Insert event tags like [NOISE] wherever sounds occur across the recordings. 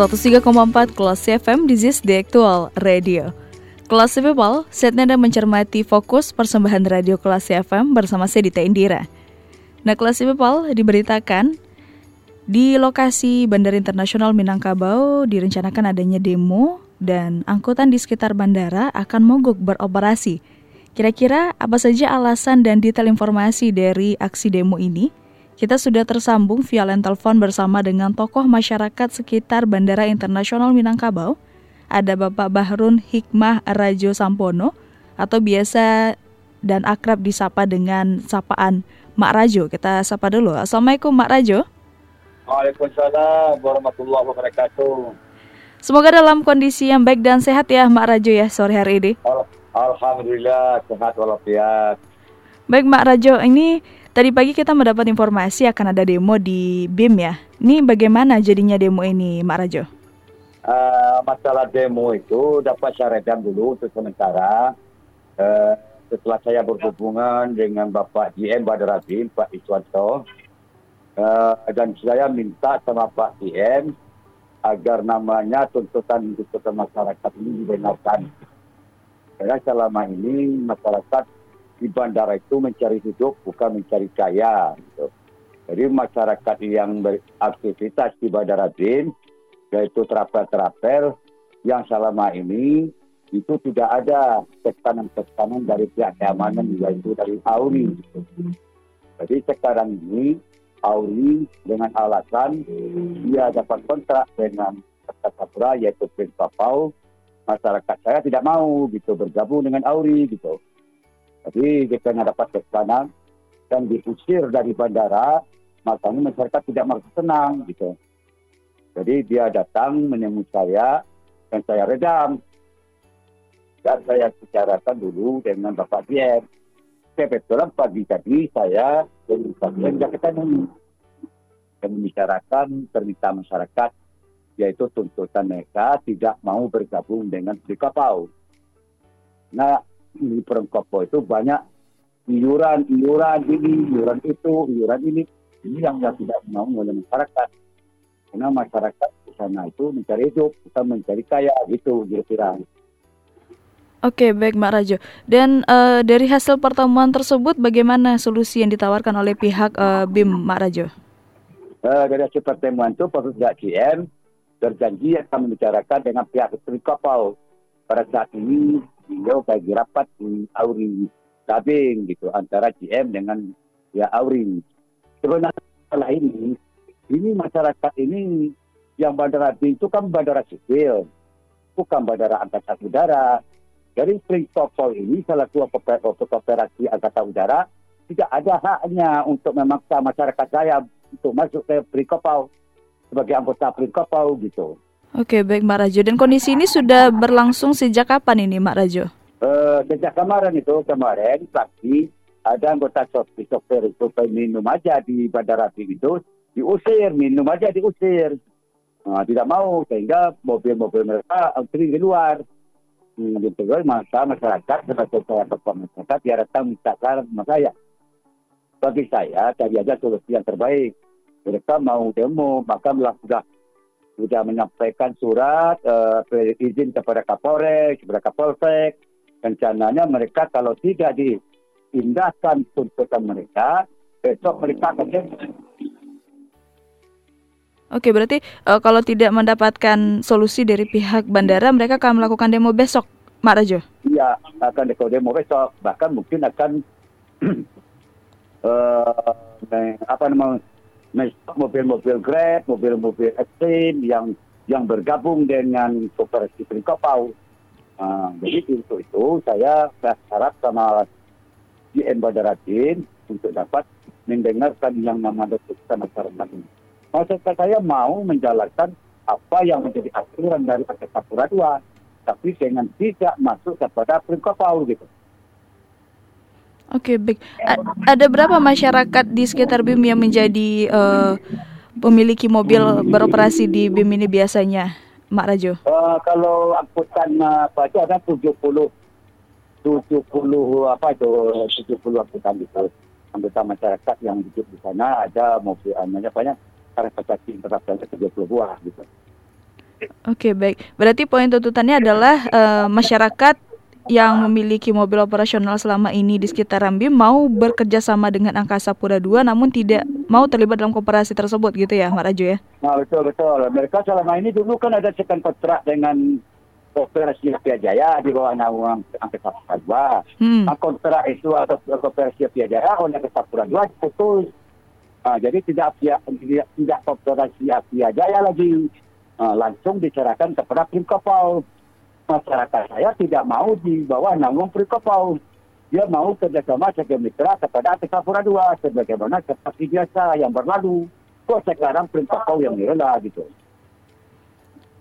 ...103,4 Kelas FM di Zis The Actual Radio. Kelas People, setnya dan mencermati fokus persembahan radio kelas FM bersama saya Dita Indira. Nah, kelas People diberitakan di lokasi Bandara Internasional Minangkabau direncanakan adanya demo dan angkutan di sekitar bandara akan mogok beroperasi. Kira-kira apa saja alasan dan detail informasi dari aksi demo ini? Kita sudah tersambung via telepon bersama dengan tokoh masyarakat sekitar Bandara Internasional Minangkabau. Ada Bapak Bahrun Hikmah Rajo Sampono atau biasa dan akrab disapa dengan sapaan Mak Rajo. Kita sapa dulu. Assalamualaikum Mak Rajo. Waalaikumsalam warahmatullahi wabarakatuh. Semoga dalam kondisi yang baik dan sehat ya Mak Rajo ya sore hari ini. Alhamdulillah sehat walafiat. Baik Mak Rajo, ini Tadi pagi kita mendapat informasi akan ada demo di BIM ya. Ini bagaimana jadinya demo ini, Mak Rajo? Uh, masalah demo itu dapat saya redam dulu untuk sementara. Uh, setelah saya berhubungan dengan Bapak GM Badara BIM, Pak Iswanto, uh, dan saya minta sama Pak GM agar namanya tuntutan tuntutan masyarakat ini dibenarkan. Karena selama ini masyarakat di bandara itu mencari hidup bukan mencari kaya. Gitu. Jadi masyarakat yang beraktivitas di bandara bin, yaitu travel-travel yang selama ini itu tidak ada tekanan-tekanan dari pihak keamanan yaitu dari Auri. Gitu. Jadi sekarang ini Auri dengan alasan dia dapat kontrak dengan Kapura yaitu Prince Papau, masyarakat saya tidak mau gitu bergabung dengan Auri gitu. Jadi kita dapat tekanan dan diusir dari bandara, makanya masyarakat tidak merasa senang gitu. Jadi dia datang menemui saya dan saya redam. Dan saya bicarakan dulu dengan Bapak Diem. Kebetulan pagi tadi saya dengan Bapak Diem ketemu dan membicarakan permintaan masyarakat yaitu tuntutan mereka tidak mau bergabung dengan kapal. Nah, di Perengkopo itu banyak iuran, iuran ini, iuran itu, iuran ini. Ini yang tidak mau oleh masyarakat. Karena masyarakat di sana itu mencari hidup, bukan mencari kaya gitu kira-kira. Oke, baik Mbak Rajo. Dan uh, dari hasil pertemuan tersebut, bagaimana solusi yang ditawarkan oleh pihak uh, BIM, Mbak Rajo? Uh, dari hasil pertemuan itu, Pak GM berjanji akan membicarakan dengan pihak kapal. Pada saat ini, beliau bagi rapat di Auri Tabing gitu antara GM dengan ya Auri. Sebenarnya ini ini masyarakat ini yang bandara itu kan bandara sipil, bukan bandara angkatan udara. Dari Spring Topol ini salah satu operasi angkatan udara tidak ada haknya untuk memaksa masyarakat saya untuk masuk ke Prikopau sebagai anggota Prikopau gitu. Oke, baik Mbak Rajo. Dan kondisi ini sudah berlangsung sejak kapan ini Mbak Rajo? Uh, sejak kemarin itu, kemarin pagi ada anggota sopir, sopir itu minum aja di Bandara itu, diusir, minum aja diusir. Nah, tidak mau, sehingga mobil-mobil mereka antri di luar. Hmm, gitu, maka masyarakat, sebagai saya tokoh masyarakat, dia datang minta saran sama saya. Bagi saya, cari aja solusi yang terbaik. Mereka mau demo, maka sudah sudah menyampaikan surat uh, izin kepada Kapolres, kepada Kapolsek. Rencananya mereka kalau tidak diindahkan tuntutan mereka, besok mereka akan Oke, berarti uh, kalau tidak mendapatkan solusi dari pihak bandara, mereka akan melakukan demo besok, Mak Rajo? Iya, akan demo besok. Bahkan mungkin akan [CLEARS THROAT] uh, apa namanya mobil-mobil Grab, mobil-mobil ekstrim yang yang bergabung dengan kooperasi Prinkopau. Uh, jadi untuk itu saya berharap sama GM Badaratin untuk dapat mendengarkan yang namanya keputusan masyarakat ini. Masyarakat saya mau menjalankan apa yang menjadi aturan dari Sapura 2 tapi dengan tidak masuk kepada kapal gitu. Oke, baik. A ada berapa masyarakat di sekitar BIM yang menjadi uh, memiliki mobil beroperasi di BIM ini biasanya, Mak Rajo? Uh, kalau angkutan uh, apa itu ada 70 70 apa itu 70 angkutan itu anggota masyarakat yang hidup di sana ada mobil namanya banyak transportasi internasional 70 buah gitu. Oke baik, berarti poin tuntutannya adalah uh, masyarakat yang memiliki mobil operasional selama ini di sekitar Rambi mau bekerja sama dengan Angkasa Pura II namun tidak mau terlibat dalam kooperasi tersebut gitu ya Mak Rajo ya? Nah betul betul. Mereka selama ini dulu kan ada sekan kontrak dengan Kooperasi Pia Jaya di bawah naungan Angkasa Pura II. Hmm. Nah, kontrak itu atau Kooperasi Pia Jaya oleh Angkasa Pura II putus. Nah, jadi tidak tidak, tidak Kooperasi Jaya lagi uh, langsung diserahkan kepada Prim Kapal. Masyarakat saya tidak mau di bawah naungan Prim Kapal. Dia mau kerjasama sebagai mitra kepada Sapura 2 sebagaimana seperti biasa yang berlalu. Kok sekarang Prim Kapal yang direla gitu.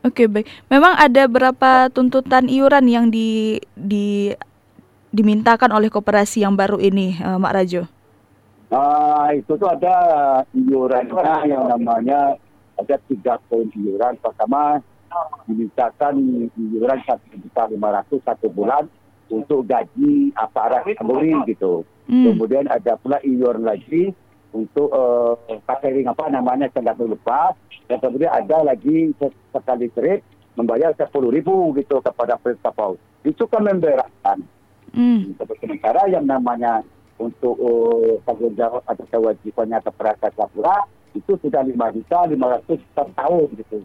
Oke baik. Memang ada berapa tuntutan iuran yang di, di dimintakan oleh koperasi yang baru ini, uh, Mak Rajo? Nah, itu tuh ada iurannya yang namanya ada tiga poin iuran. Pertama, dimintakan iuran satu juta lima ratus satu bulan untuk gaji aparat Polri gitu. Hmm. Kemudian ada pula iuran lagi untuk uh, catering apa namanya saya lupa. Dan kemudian ada lagi sekali trip membayar sepuluh ribu gitu kepada kapal. Itu kan memberatkan. Hmm. Sementara yang namanya untuk uh, tanggung jawab atau kewajibannya kepada Sapura itu sudah lima juta lima ratus per tahun gitu.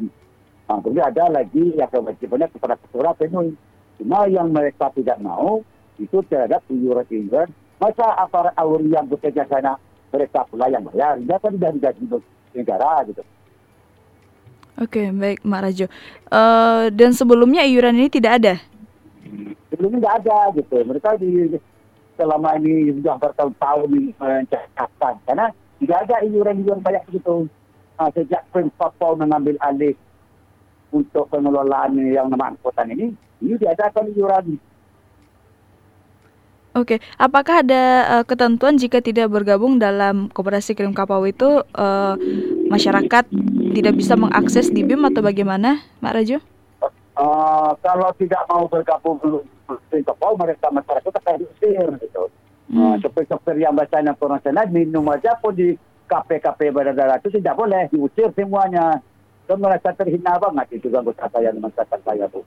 Nah, kemudian ada lagi yang kewajibannya kepada ketua penuh. Cuma yang mereka tidak mau itu terhadap iuran-iuran. Masa aparat awal yang bekerja sana mereka pula yang bayar. Dia kan dari gaji negara gitu. Oke, baik Mak Rajo. Uh, dan sebelumnya iuran ini tidak ada? Sebelumnya tidak ada gitu. Mereka di selama ini sudah bertahun-tahun mencatatkan karena tidak ada iuran-iuran banyak begitu. Nah, sejak Prince Papua mengambil alih untuk pengelolaan yang nama angkutan ini, ini diadakan iuran. Oke, apakah ada uh, ketentuan jika tidak bergabung dalam koperasi kirim kapal itu uh, masyarakat tidak bisa mengakses di BIM atau bagaimana, Mak Rajo? Uh, kalau tidak mau bergabung kirim kapal, mereka masyarakat akan diusir gitu. Hmm. Uh, sopir-sopir yang bacanya internasional minum aja pun di KP-KP bandara itu tidak boleh diusir semuanya. Dan merasa terhina banget itu anggota saya dan masyarakat saya tuh.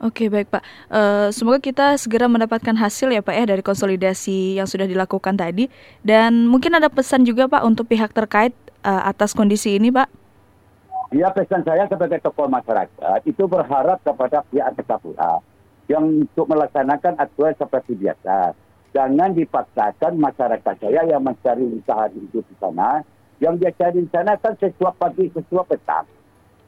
Oke baik Pak, uh, semoga kita segera mendapatkan hasil ya Pak ya dari konsolidasi yang sudah dilakukan tadi dan mungkin ada pesan juga Pak untuk pihak terkait uh, atas kondisi ini Pak. Ya pesan saya sebagai tokoh masyarakat itu berharap kepada pihak Kesapura yang untuk melaksanakan aturan seperti biasa. Jangan dipaksakan masyarakat saya yang mencari usaha hidup di sana, yang dia cari di sana kan sesuap pagi, sesuap petang.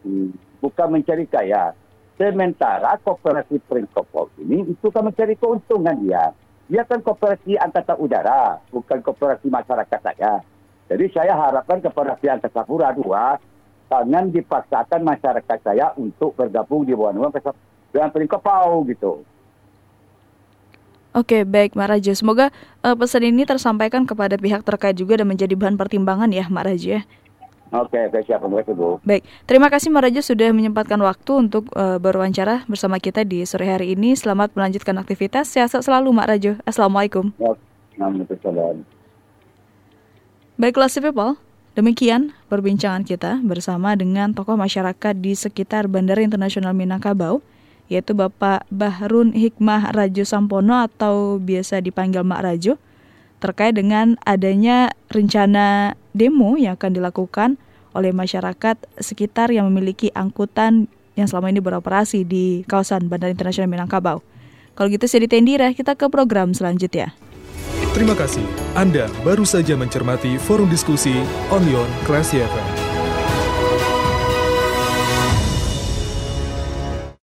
Hmm, bukan mencari kaya Sementara kooperasi Prinkopol ini itu kan mencari keuntungan dia. Dia kan kooperasi angkatan udara, bukan kooperasi masyarakat saya. Jadi saya harapkan kepada pihak Kesapura dua, jangan dipaksakan masyarakat saya untuk bergabung di bawah naungan dengan Prinkopol gitu. Oke, baik Mak Raja. Semoga uh, pesan ini tersampaikan kepada pihak terkait juga dan menjadi bahan pertimbangan ya Mak Raja. Oke, oke siap Bu. Baik, terima kasih Marajo sudah menyempatkan waktu untuk uh, berwawancara bersama kita di sore hari ini. Selamat melanjutkan aktivitas. Sehat selalu Mak Rajo. Assalamualaikum. Waalaikumsalam. Baiklah si people, demikian perbincangan kita bersama dengan tokoh masyarakat di sekitar Bandara Internasional Minangkabau, yaitu Bapak Bahrun Hikmah Rajo Sampono atau biasa dipanggil Mak Rajo, terkait dengan adanya rencana demo yang akan dilakukan oleh masyarakat sekitar yang memiliki angkutan yang selama ini beroperasi di kawasan Bandara Internasional Minangkabau. Kalau gitu saya Ditendira, kita ke program selanjutnya. Terima kasih. Anda baru saja mencermati forum diskusi Onion Classy FM.